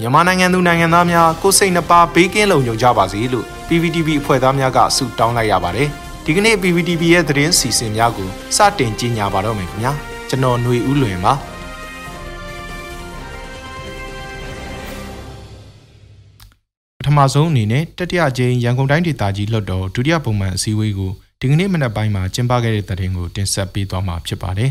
မြန်မာနိုင်ငံသူနိုင်ငံသားများကိုစိတ်နှပါဘေးကင်းလုံခြုံကြပါစေလို့ PPTV အဖွဲ့သားများကဆုတောင်းလိုက်ရပါတယ်။ဒီကနေ့ PPTV ရဲ့သတင်းစီစဉ်များကိုစတင်ကြီးညာပါတော့မယ်ခင်ဗျာ။ကျွန်တော်ຫນွေဦးလွင်ပါ။ပထမဆုံးအနေနဲ့တတိယကြိမ်ရန်ကုန်တိုင်းဒေသကြီးလွှတ်တော်ဒုတိယပုံမှန်အစည်းအဝေးကိုဒီကနေ့မနက်ပိုင်းမှာကျင်းပခဲ့တဲ့သတင်းကိုတင်ဆက်ပေးသွားမှာဖြစ်ပါတယ်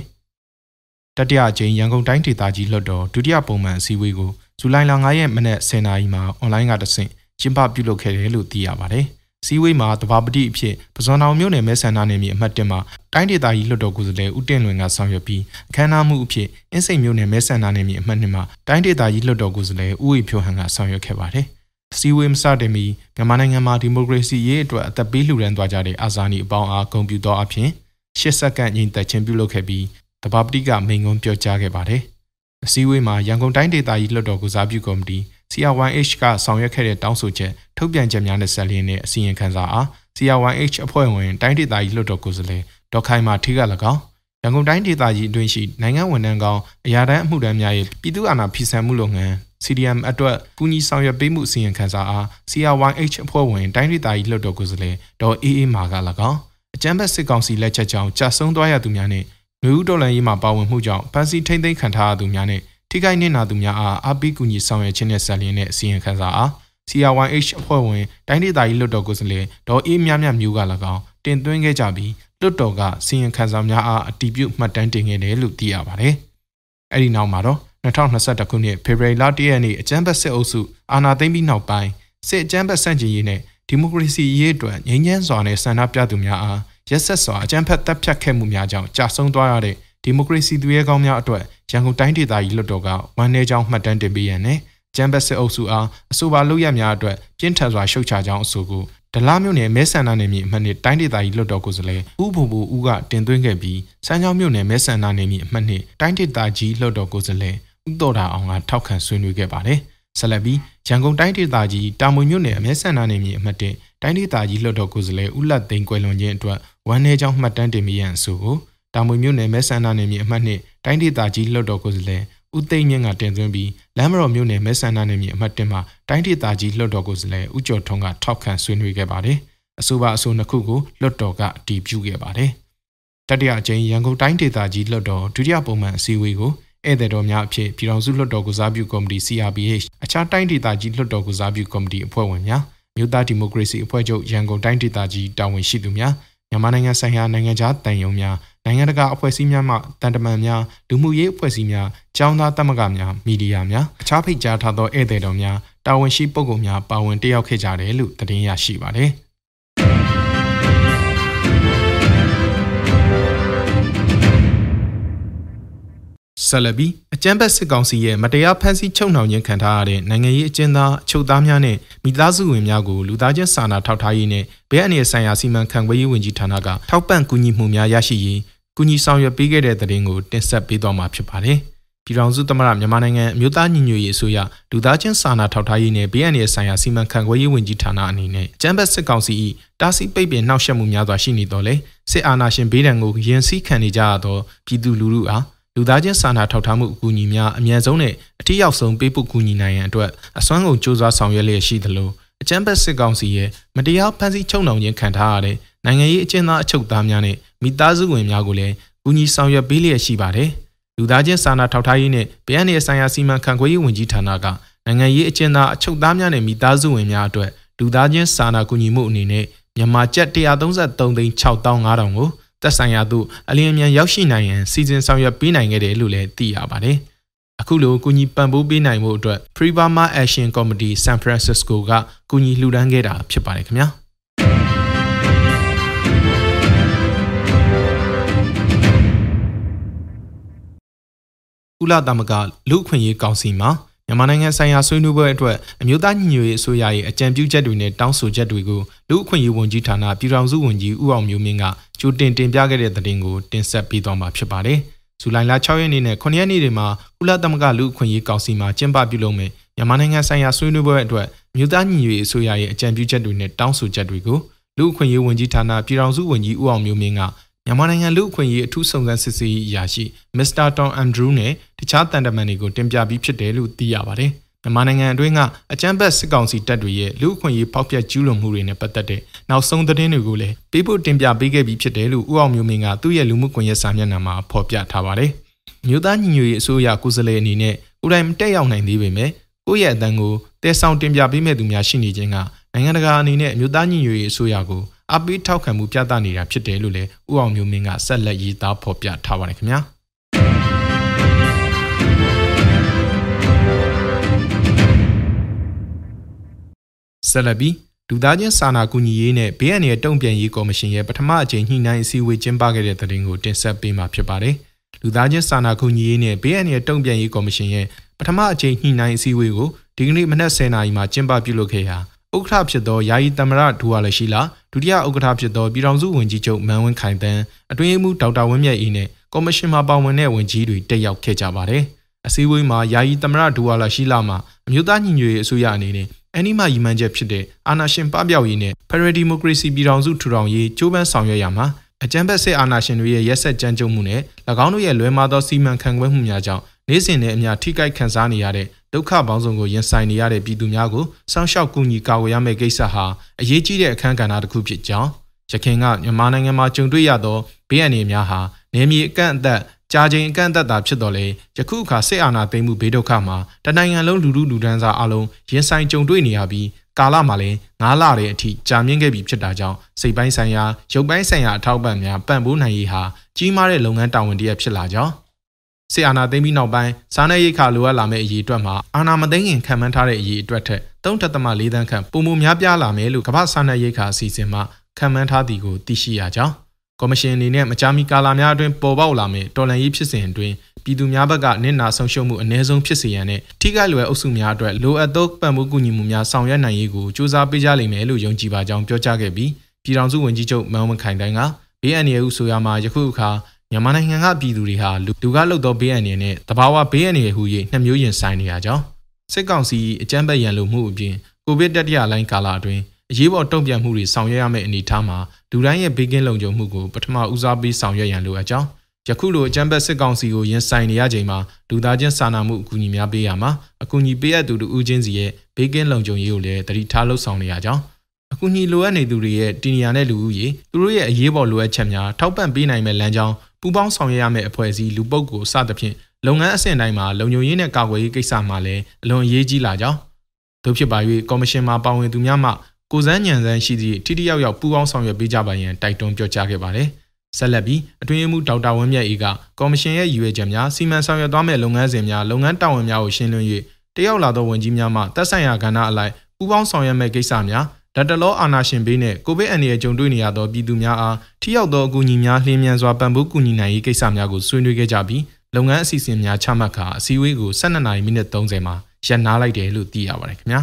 ။တတိယကြိမ်ရန်ကုန်တိုင်းဒေသကြီးလွှတ်တော်ဒုတိယပုံမှန်အစည်းအဝေးကို ဇူလိုင်လ9ရက်မနက်10:00နာရီမှာအွန်လိုင်းကတဆင့်ကျင်းပပြုလုပ်ခဲ့တယ်လို့သိရပါတယ်။စီဝေးမှာတဘာပတိအဖြစ်ပဇွန်တော်မြို့နယ်မဲဆန္ဒနယ်မြေအမှတ်1မှာတိုင်းဒေသကြီးလွှတ်တော်ကိုယ်စားလှယ်ဦးတင်လွင်ကဆောင်ရွက်ပြီးအခမ်းအနားမှုအဖြစ်အင်းစိန်မြို့နယ်မဲဆန္ဒနယ်မြေအမှတ်2မှာတိုင်းဒေသကြီးလွှတ်တော်ကိုယ်စားလှယ်ဦးဝေဖြိုးဟန်ကဆောင်ရွက်ခဲ့ပါတယ်။စီဝေးမစတင်မီမြန်မာနိုင်ငံမှာဒီမိုကရေစီရေးအတွက်အသက်ပေးလှူဒန်းသွားကြတဲ့အာဇာနည်အပေါင်းအားဂုဏ်ပြုသောအဖြစ်ရှစ်စက္ကန့်ညီသက်ချင်းပြုလုပ်ခဲ့ပြီးတဘာပတိကမိန့်ခွန်းပြောကြားခဲ့ပါတယ်။ အစည်းအဝေးမှာရန်ကုန်တိုင်းဒေသကြီးလွှတ်တော်ကုစားပြုကော်မတီ CR1H ကဆောင်ရွက်ခဲ့တဲ့တောင်းဆိုချက်ထုတ်ပြန်ချက်များနဲ့ဆက်လျင်းတဲ့အစီရင်ခံစာအား CR1H အဖွဲ့ဝင်တိုင်းဒေသကြီးလွှတ်တော်ကိုယ်စားလှယ်ဒေါက်ခိုင်မာထိက၎င်းရန်ကုန်တိုင်းဒေသကြီးအတွင်းရှိနိုင်ငံဝန်ထမ်းကောင်းအရာတန်းအမှုတန်းများရဲ့ပြည်သူ့အာဏာဖီဆန်မှုလုပ်ငန်း CDM အတွက်ကူညီဆောင်ရွက်ပေးမှုအစီရင်ခံစာအား CR1H အဖွဲ့ဝင်တိုင်းဒေသကြီးလွှတ်တော်ကိုယ်စားလှယ်ဒေါ်အေးအေးမာက၎င်းအကြမ်းဖက်စစ်ကောင်စီလက်ချက်ကြောင့်ကြာဆုံးသွားရသူများနဲ့ လူဦးတော်လှန်ရေးမှာပါဝင်မှုကြောင့်ဖန်စီထိမ့်သိမ်းခံထားရသူများနဲ့ထိခိုက်နစ်နာသူများအားအပိကူညီဆောင်ရွက်ခြင်းနဲ့ဆက်လျင်းတဲ့အစီရင်ခံစာအား CR1H အဖွဲ့ဝင်တိုင်းဒေသကြီးလွှတ်တော်ကိုယ်စားလှယ်ဒေါ်အေးမြမြမျိုးက၎င်းတင်သွင်းခဲ့ကြပြီးလွှတ်တော်ကစီရင်ခံစာများအားအတည်ပြုမှတ်တမ်းတင်ခဲ့တယ်လို့သိရပါတယ်။အဲဒီနောက်မှာတော့2021ခုနှစ်ဖေဖော်ဝါရီလ1ရက်နေ့အကြမ်းဖက်စစ်အုပ်စုအာဏာသိမ်းပြီးနောက်ပိုင်းစစ်အကြမ်းဖက်ဆန့်ကျင်ရေးနဲ့ဒီမိုကရေစီရေးအတွက်ငြိမ်းချမ်းစွာနဲ့ဆန္ဒပြသူများအား ရက်ဆက်စွာအကြမ်းဖက်တပ်ဖြတ်ခဲ့မှုများကြောင့်ကြာဆုံးသွားရတဲ့ဒီမိုကရေစီသူရဲကောင်းများအတွက်ရန်ကုန်တိုင်းဒေသကြီးလွှတ်တော်ကဝန်내ကြောင်းမှတ်တမ်းတင်ပေးရန်နဲ့ကျမ်းဘတ်စစ်အုပ်စုအားအဆိုပါလုပ်ရများအတွက်ပြင်းထန်စွာရှုတ်ချကြောင်းအဆိုကိုဒလားမြို့နယ်မဲဆန္ဒနယ်မြေအမှတ်နှစ်တိုင်းဒေသကြီးလွှတ်တော်ကိုယ်စားလှယ်ဦးဘုံဘူဦးကတင်သွင်းခဲ့ပြီးစမ်းချောင်းမြို့နယ်မဲဆန္ဒနယ်မြေအမှတ်နှစ်တိုင်းဒေသကြီးလွှတ်တော်ကိုယ်စားလှယ်ဦးတော်တာအောင်ကထောက်ခံဆွေးနွေးခဲ့ပါတယ်။ဆက်လက်ပြီးရန်ကုန်တိုင်းဒေသကြီးတာမွေမြို့နယ်မဲဆန္ဒနယ်မြေအမှတ်တစ်တိုင်းဒေသကြီးလွှတ်တော်ကိုယ်စားလှယ်ဦးလက်သိန်းကွယ်လွန်ခြင်းအတွက် ဝန်내ကြောင်းမှတ်တမ်းတင်မိရန်အဆိုကိုတာမွေမြို့နယ်မဲဆန္ဒနယ်မြေအမှတ်နှစ်တိုင်းဒေသကြီးလွှတ်တော်ကိုယ်စားလှယ်ဦးသိန်းမြင့်ကတင်သွင်းပြီးလမ်းမတော်မြို့နယ်မဲဆန္ဒနယ်မြေအမှတ်1မှာတိုင်းဒေသကြီးလွှတ်တော်ကိုယ်စားလှယ်ဦးကျော်ထွန်းကထောက်ခံဆွေးနွေးခဲ့ပါတယ်။အဆိုပါအဆိုနှစ်ခုကိုလွှတ်တော်ကအတည်ပြုခဲ့ပါတယ်။တတိယအကြိမ်ရန်ကုန်တိုင်းဒေသကြီးလွှတ်တော်ဒုတိယပုံမှန်အစည်းအဝေးကိုဧည့်သည်တော်များအဖြစ်ပြည်ထောင်စုလွှတ်တော်ကုစားပြုကော်မတီ CRPH အခြားတိုင်းဒေသကြီးလွှတ်တော်ကုစားပြုကော်မတီအဖွဲ့ဝင်များမြို့သားဒီမိုကရေစီအဖွဲ့ချုပ်ရန်ကုန်တိုင်းဒေသကြီးတာဝန်ရှိသူများ မြန်မာနိုင်ငံဆိုင်ရာနိုင်ငံခြားတန်ယုံများနိုင်ငံတကာအဖွဲ့အစည်းများမှတန်တမန်များလူမှုရေးအဖွဲ့အစည်းများကျောင်းသားသမဂ္ဂများမီဒီယာများအခြားဖိတ်ကြားထားသောဧည့်သည်တော်များတာဝန်ရှိပုဂ္ဂိုလ်များပါဝင်တက်ရောက်ခဲ့ကြတယ်လို့သတင်းရရှိပါတယ်။ ဆလဘီအကြမ်းဖက်စစ်ကောင်စီရဲ့မတရားဖမ်းဆီးချုပ်နှောင်ခြင်းခံထားရတဲ့နိုင်ငံရေးအကျဉ်းသားအချုပ်သားများနဲ့မိသားစုဝင်များကိုလူသားချင်းစာနာထောက်ထားရေးနဲ့ဘဲအနေဆိုင်ရာစီမံခန့်ခွဲရေးဝန်ကြီးဌာနကထောက်ပံ့ကူညီမှုများရရှိရေးကူညီဆောင်ရွက်ပေးခဲ့တဲ့တဲ့ရင်ကိုတင်ဆက်ပေးသွားမှာဖြစ်ပါတယ်။ပြည်ထောင်စုသမ္မတမြန်မာနိုင်ငံအမျိုးသားညီညွတ်ရေးအစိုးရလူသားချင်းစာနာထောက်ထားရေးနဲ့ဘဲအနေဆိုင်ရာစီမံခန့်ခွဲရေးဝန်ကြီးဌာနအနေနဲ့ကျန်းဘတ်စစ်ကောင်စီ၏တားဆီးပိတ်ပင်နှောက်ယှက်မှုများစွာရှိနေတော့လေစစ်အာဏာရှင်ဘေးဒဏ်ကိုရင်စည်းခံနေကြရသောပြည်သူလူထုအား လူသားချင်းစာနာထောက်ထားမှုအကူအညီများအမြန်ဆုံးနဲ့အထူးရောက်ဆုံးပေးပို့ကူညီနိုင်ရန်အတွက်အစွမ်းကုန်စ조사ဆောင်ရွက်လျက်ရှိသလိုအကြမ်းဖက်စစ်ကောင်စီရဲ့မတရားဖမ်းဆီးချုပ်နှောင်ခြင်းခံထားရတဲ့နိုင်ငံရေးအကျဉ်းသားအချုပ်သားများနဲ့မိသားစုဝင်များကိုလည်းကူညီဆောင်ရွက်ပေးလျက်ရှိပါတယ်။လူသားချင်းစာနာထောက်ထားရေးနဲ့ဗယက်နေဆိုင်ရာစီမံခန့်ခွဲရေးဝန်ကြီးဌာနကနိုင်ငံရေးအကျဉ်းသားအချုပ်သားများနဲ့မိသားစုဝင်များအတွက်လူသားချင်းစာနာကူညီမှုအနေနဲ့မြန်မာကျပ်133သိန်း6500ကို သက်ဆိုင်ရာသို့အလင်းအမြန်ရောက်ရှိနိုင်ရန်စီစဉ်ဆောင်ရွက်ပေးနိုင်ခဲ့တယ်လို့လည်းသိရပါတယ်။အခုလိုကူညီပံ့ပိုးပေးနိုင်မှုအတွက် Free Burma Action Committee San Francisco ကကူညီလှူဒန်းခဲ့တာဖြစ်ပါတယ်ခင်ဗျာ။ကုလသမဂ္ဂလူ့အခွင့်အရေးကောင်စီမှာ မြန်မာနိုင်ငံဆိုင်ရာဆွေးနွေးပွဲအတွက်အမျိုးသားညီညွတ်ရေးအစိုးရရဲ့အကြံပြုချက်တွေနဲ့တောင်းဆိုချက်တွေကိုလူ့အခွင့်အရေးဝန်ကြီးဌာနပြည်ထောင်စုဝန်ကြီးဦးအောင်မျိုးမင်းကကြိုတင်တင်ပြခဲ့တဲ့သတင်းကိုတင်ဆက်ပေးသွားမှာဖြစ်ပါတယ်။ဇူလိုင်လ6ရက်နေ့နဲ့9ရက်နေ့တွေမှာကုလသမဂ္ဂလူ့အခွင့်အရေးကောင်စီမှာကျင်းပပြုလုပ်မယ်မြန်မာနိုင်ငံဆိုင်ရာဆွေးနွေးပွဲအတွက်အမျိုးသားညီညွတ်ရေးအစိုးရရဲ့အကြံပြုချက်တွေနဲ့တောင်းဆိုချက်တွေကိုလူ့အခွင့်အရေးဝန်ကြီးဌာနပြည်ထောင်စုဝန်ကြီးဦးအောင်မျိုးမင်းက မြမြန်မာနိုင်ငံလူ့အခွင့်အရေးအထူးစုံစမ်းစစ်ဆေးရေးအရာရှိမစ္စတာတွန်အန်ဒရူးနဲ့တခြားတန်တမန်တွေကိုတင်ပြပြီးဖြစ်တယ်လို့သိရပါတယ်။မြန်မာနိုင်ငံအတွင်းကအကြမ်းဖက်စစ်ကောင်စီတပ်တွေရဲ့လူ့အခွင့်အရေးဖောက်ဖျက်ကျူးလွန်မှုတွေနဲ့ပတ်သက်တဲ့နောက်ဆုံးသတင်းတွေကိုလည်းပေးပို့တင်ပြပေးခဲ့ပြီးဖြစ်တယ်လို့ဦးအောင်မျိုးမင်းကသူ့ရဲ့လူမှုကွန်ရက်စာမျက်နှာမှာဖော်ပြထားပါတယ်။မြို့သားညီညွတ်ရေးအစိုးရကိုယ်စားလှယ်အနေနဲ့ကိုယ်တိုင်မတက်ရောက်နိုင်သေးပေမဲ့ကိုယ့်ရဲ့အတန်းကိုတဲဆောင်တင်ပြပေးမဲ့သူများရှိနေခြင်းကနိုင်ငံတကာအနေနဲ့မြို့သားညီညွတ်ရေးအစိုးရကို အပိထောက်ခံမှုပြသနေတာဖြစ်တယ်လို့လည်းဦးအောင်မျိုးမင်းကဆက်လက်ရေးသားဖော်ပြထားပါတယ်ခင်ဗျာဆက်လက်ပြီးလူသားချင်းစာနာကူညီရေးနဲ့ဘေးအန္တရာယ်တုံ့ပြန်ရေးကော်မရှင်ရဲ့ပထမအကြိမ်ညှိနှိုင်းအစည်းအဝေးကျင်းပခဲ့တဲ့သတင်းကိုတင်ဆက်ပေးမှာဖြစ်ပါတယ်။လူသားချင်းစာနာကူညီရေးနဲ့ဘေးအန္တရာယ်တုံ့ပြန်ရေးကော်မရှင်ရဲ့ပထမအကြိမ်ညှိနှိုင်းအစည်းအဝေးကိုဒီကနေ့မနက်10:00နာရီမှာကျင်းပပြုလုပ်ခဲ့ရာဥက္ကဋ္ဌဖြစ်သောယာယီသမရဒူဝါလရှိလာ ဒုတိယဥက္ကဋ္ဌဖြစ်သောပြည်ထောင်စုဝန်ကြီးချုပ်မန်ဝင်းခိုင်တန်းအတွင်းရေးမှူးဒေါက်တာဝင်းမြတ်အေးနဲ့ကော်မရှင်မှပါဝင်တဲ့ဝန်ကြီးတွေတက်ရောက်ခဲ့ကြပါတယ်။အစည်းအဝေးမှာယာယီသမရဒူဝါလရှိလာမှအမျိုးသားညီညွတ်ရေးအစိုးရအနေနဲ့အန်နီမာရီမန်ချက်ဖြစ်တဲ့အာဏာရှင်ပပျောက်ရေးနဲ့ဖရယ်ဒီမိုကရေစီပြည်ထောင်စုထူထောင်ရေးကြိုးပမ်းဆောင်ရွက်ရမှာအကြမ်းဖက်စစ်အာဏာရှင်တွေရဲ့ရက်ဆက်ကြမ်းကြုတ်မှုနဲ့၎င်းတို့ရဲ့လွဲမှားသောစီမံခန့်ခွဲမှုများကြောင့်နေ့စဉ်နဲ့အမျှထိခိုက်ခံစားနေရတဲ့ ဒုက္ခပေါင်းစုံကိုရင်ဆိုင်နေရတဲ့ပြည်သူများကိုစောင့်ရှောက်ကူညီကာကွယ်ရမယ့်ကိစ္စဟာအရေးကြီးတဲ့အခန်းကဏ္ဍတစ်ခုဖြစ်ကြောင်းရခိုင်ကမြန်မာနိုင်ငံမှာကြုံတွေ့ရသောဘေးအန္တရာယ်များဟာနေမြေအကန့်အသတ်ကြာချိန်အကန့်အသတ်သာဖြစ်တော်လေယခုအခါစစ်အာဏာသိမ်းမှုဘေးဒုက္ခမှာတနိုင်ငံလုံးလူလူလူဒန်းစားအလုံးရင်ဆိုင်ကြုံတွေ့နေရပြီးကာလမှာလည်း9လတဲ့အထိကြာမြင့်ခဲ့ပြီဖြစ်တာကြောင့်စိတ်ပိုင်းဆိုင်ရာရုပ်ပိုင်းဆိုင်ရာအထောက်အပံ့များပံ့ပိုးနိုင်ရေးဟာကြီးမားတဲ့လုပ်ငန်းတာဝန်တစ်ရပ်ဖြစ်လာကြောင်း စစ်အာဏာသိမ်းပြီးနောက်ပိုင်းစားနပ်ရိက္ခာလိုအပ်လာမယ့်အရေးအတွက်မှာအာဏာမသိမ်းခင်ခံမှန်းထားတဲ့အရေးအတွက်ထက်3.4သန်းခန့်ပုံမှုများပြားလာမယ်လို့ကမ္ဘာစားနပ်ရိက္ခာအစီအစဉ်မှခံမှန်းထားသည်ကိုသိရှိရကြောင်းကော်မရှင်အနေနဲ့မကြာမီကာလများအတွင်းပေါ်ပေါက်လာမယ့်တော်လှန်ရေးဖြစ်စဉ်အတွင်းပြည်သူများဘက်ကနစ်နာဆုံးရှုံးမှုအ ਨੇ ဆုံးဖြစ်စေရန်နဲ့ထိခိုက်လွယ်အုပ်စုများအတွက်လိုအပ်သောပံ့ပိုးကူညီမှုများဆောင်ရွက်နိုင်ရေးကိုစူးစမ်းပေးကြလိမ့်မယ်လို့ယုံကြည်ပါကြောင်းပြောကြားခဲ့ပြီးပြည်ထောင်စုဝန်ကြီးချုပ်မန်ဝင်းခိုင်တိုင်းကဘေးအန္တရာယ်ဟုဆိုရမှာယခုအခါ မြန်မာနိုင်ငံကပြည်သူတွေဟာလူကလှုပ်သောဘေးအန္တရာယ်နဲ့တဘာဝဘေးအန္တရာယ်ဟူ၍နှစ်မျိုးရင်ဆိုင်နေရကြောင်းစစ်ကောင်စီအကြမ်းဖက်ရန်လိုမှုအပြင်ကိုဗစ်တတိယလိုင်းကာလအတွင်းအရေးပေါ်တုံ့ပြန်မှုတွေဆောင်ရွက်ရမယ့်အနေအထားမှာလူတိုင်းရဲ့ဘေးကင်းလုံခြုံမှုကိုပထမဦးစားပေးဆောင်ရွက်ရန်လိုအပ်ကြောင်းယခုလိုအကြမ်းဖက်စစ်ကောင်စီကိုရင်ဆိုင်နေရချိန်မှာလူသားချင်းစာနာမှုအကူအညီများပေးရမှာအကူအညီပေးအပ်သူတို့ဦးချင်းစီရဲ့ဘေးကင်းလုံခြုံရေးကိုလည်းတတိထားလှုပ်ဆောင်နေရကြောင်းအကူအညီလိုအပ်နေသူတွေရဲ့တင်ညာနဲ့လူဦးရေသူတို့ရဲ့အရေးပေါ်လိုအပ်ချက်များထောက်ပံ့ပေးနိုင်မဲ့လမ်းကြောင်း ပူးပေါင်းဆောင်ရွက်ရမယ့်အဖွဲ့အစည်းလူပုဂ္ဂိုလ်စသဖြင့်လုပ်ငန်းအဆင့်တိုင်းမှာလုံခြုံရေးနဲ့ကာကွယ်ရေးကိစ္စမှာလည်းအလွန်အရေးကြီးလာကြောင်းတို့ဖြစ်ပါ၍ကော်မရှင်မှာပါဝင်သူများမှကိုစန်းညံစန်းရှိသည့်ထိတိယောက်ယောက်ပူးပေါင်းဆောင်ရွက်ပေးကြပါရန်တိုက်တွန်းပြောကြားခဲ့ပါတယ်။ဆက်လက်ပြီးအတွင်းရေးမှူးဒေါက်တာဝင်းမြတ်အေးကကော်မရှင်ရဲ့ရည်ရွယ်ချက်များစီမံဆောင်ရွက်သွားမယ့်လုပ်ငန်းစဉ်များလုပ်ငန်းတာဝန်များကိုရှင်းလင်း၍တယောက်လာသောဝန်ကြီးများမှသက်ဆိုင်ရာကဏ္ဍအလိုက်ပူးပေါင်းဆောင်ရွက်မယ့်ကိစ္စများ ဓာတ်တလောအာနာရှင်ဘေးနဲ့ကိုဗစ်အန္တရာယ်ကြုံတွေ့နေရသောပြည်သူများအားထိရောက်သောအကူအညီများလျင်မြန်စွာပံ့ပိုးကူညီနိုင်ရေးကိစ္စများကိုဆွေးနွေးခဲ့ကြပြီးလုပ်ငန်းအစီအစဉ်များချမှတ်ခါအစည်းအဝေးကို12နာရီမိနစ်30မှာရပ်နားလိုက်တယ်လို့သိရပါတယ်ခင်ဗျာ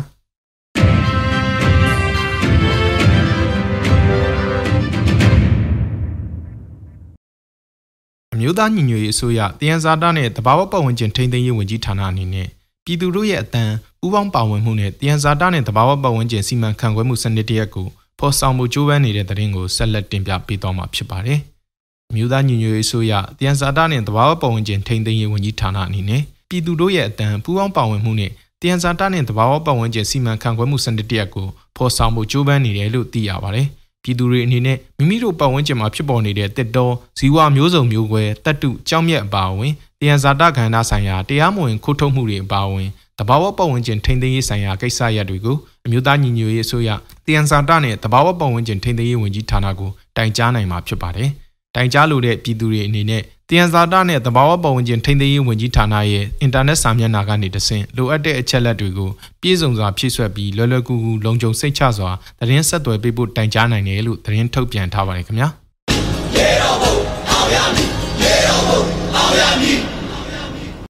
အမျိုးသားညီညွတ်ရေးအစိုးရတယံဇာတာနဲ့တဘာဝပတ်ဝန်းကျင်ထိန်းသိမ်းရေးဝန်ကြီးဌာနအနေနဲ့ ပြည်သူတို့ရဲ့အတန်းပူးပေါင်းပါဝင်မှုနဲ့တယံဇာတာနဲ့တဘာဝပတ်ဝန်းကျင်စီမံခန့်ခွဲမှုစနစ်တရက်ကိုဖော်ဆောင်မှုကြိုးပမ်းနေတဲ့တဲ့ရင်ကိုဆက်လက်တင်ပြပေးသွားမှာဖြစ်ပါတယ်။မြို့သားညီညွတ်ရေးဆိုရတယံဇာတာနဲ့တဘာဝပတ်ဝန်းကျင်ထိန်းသိမ်းရေးဝန်ကြီးဌာနအနေနဲ့ပြည်သူတို့ရဲ့အတန်းပူးပေါင်းပါဝင်မှုနဲ့တယံဇာတာနဲ့တဘာဝပတ်ဝန်းကျင်စီမံခန့်ခွဲမှုစနစ်တရက်ကိုဖော်ဆောင်မှုကြိုးပမ်းနေတယ်လို့သိရပါတယ်။ပြည်သူတွေအနေနဲ့မိမိတို့ပတ်ဝန်းကျင်မှာဖြစ်ပေါ်နေတဲ့တစ်တော်ဇီဝမျိုးစုံမျိုးကွဲတက်တုကြောင်းမြက်အပါအဝင် တယံဇာတခန္ဓာဆိုင်ရာတရားမဝင်ခိုးထုတ်မှုတွေအပါအဝင်တဘာဝပတ်ဝန်းကျင်ထိန်းသိမ်းရေးဆိုင်ရာကိစ္စရပ်တွေကိုအမျိုးသားညီညွတ်ရေးအစိုးရတယန်စာတနဲ့တဘာဝပတ်ဝန်းကျင်ထိန်းသိမ်းရေးဝန်ကြီးဌာနကိုတိုင်ကြားနိုင်မှာဖြစ်ပါတယ်။တိုင်ကြားလိုတဲ့ပြည်သူတွေအနေနဲ့တယန်စာတနဲ့တဘာဝပတ်ဝန်းကျင်ထိန်းသိမ်းရေးဝန်ကြီးဌာနရဲ့အင်တာနက်စာမျက်နှာကနေတဆင့်လိုအပ်တဲ့အချက်လက်တွေကိုပြည့်စုံစွာဖြည့်ဆွက်ပြီးလွယ်လွယ်ကူကူလုံခြုံစိတ်ချစွာသတင်းဆက်သွယ်ပေးဖို့တိုင်ကြားနိုင်တယ်လို့သတင်းထုတ်ပြန်ထားပါတယ်ခင်ဗျာ။ရေတော်ဘုံအောင်ရမည်ရေတော်ဘုံအောင်ရမည်